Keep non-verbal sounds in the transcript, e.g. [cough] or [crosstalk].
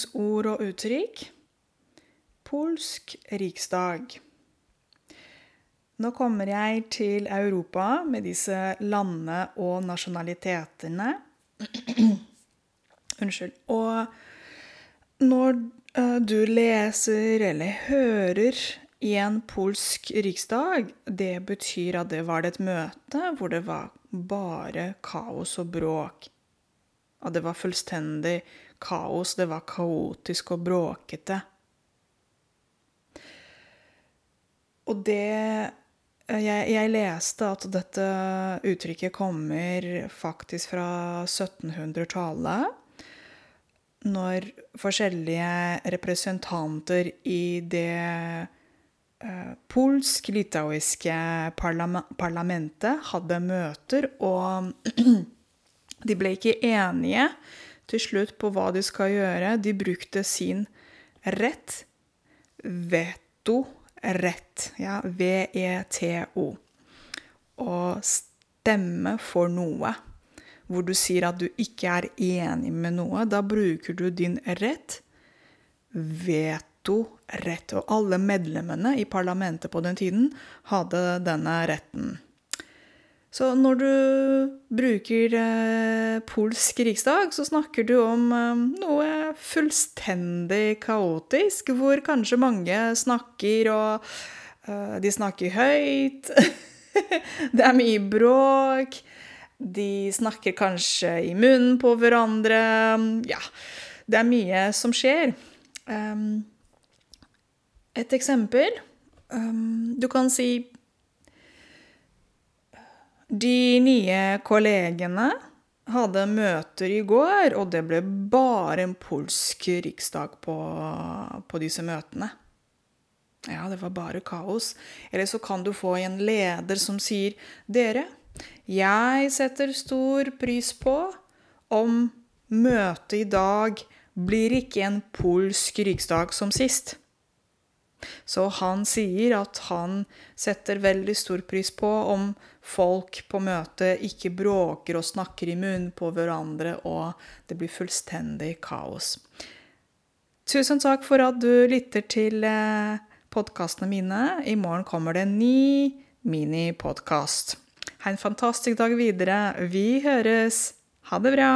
dagens ord og uttrykk polsk riksdag. Nå kommer jeg til Europa med disse landene og nasjonalitetene. [clears throat] Unnskyld. Og når uh, du leser eller hører i en polsk riksdag, det betyr at det var et møte hvor det var bare kaos og bråk. At det var fullstendig kaos, det var kaotisk og bråkete. Og det jeg, jeg, leste at dette uttrykket kommer faktisk fra 1700-tallet. Når forskjellige representanter i det uh, polsk-litauiske parlamentet hadde møter, og [clears throat] de ble ikke enige til slutt på hva de skal gjøre. De brukte sin rett, veto-rett, ja, V-E-T-O, Å stemme for noe. Hvor du sier at du ikke er enig med noe. Da bruker du din rett, veto-rett. Og alle medlemmene i parlamentet på den tiden hadde denne retten. Så når du bruker eh, polsk riksdag, så snakker du om eh, noe fullstendig kaotisk, hvor kanskje mange snakker, og eh, de snakker høyt. [laughs] det er mye bråk. De snakker kanskje i munnen på hverandre. Ja, det er mye som skjer. Um, et eksempel. Um, du kan si de nye kollegene hadde møter i går, og det ble bare en polsk riksdag på, på disse møtene. Ja, det var bare kaos. Eller så kan du få en leder som sier Dere, jeg setter stor pris på om møtet i dag blir ikke en polsk riksdag som sist. Så han sier at han setter veldig stor pris på om folk på møtet ikke bråker og snakker i munnen på hverandre, og det blir fullstendig kaos. Tusen takk for at du lytter til eh, podkastene mine. I morgen kommer det en ny minipodkast. Ha en fantastisk dag videre. Vi høres. Ha det bra.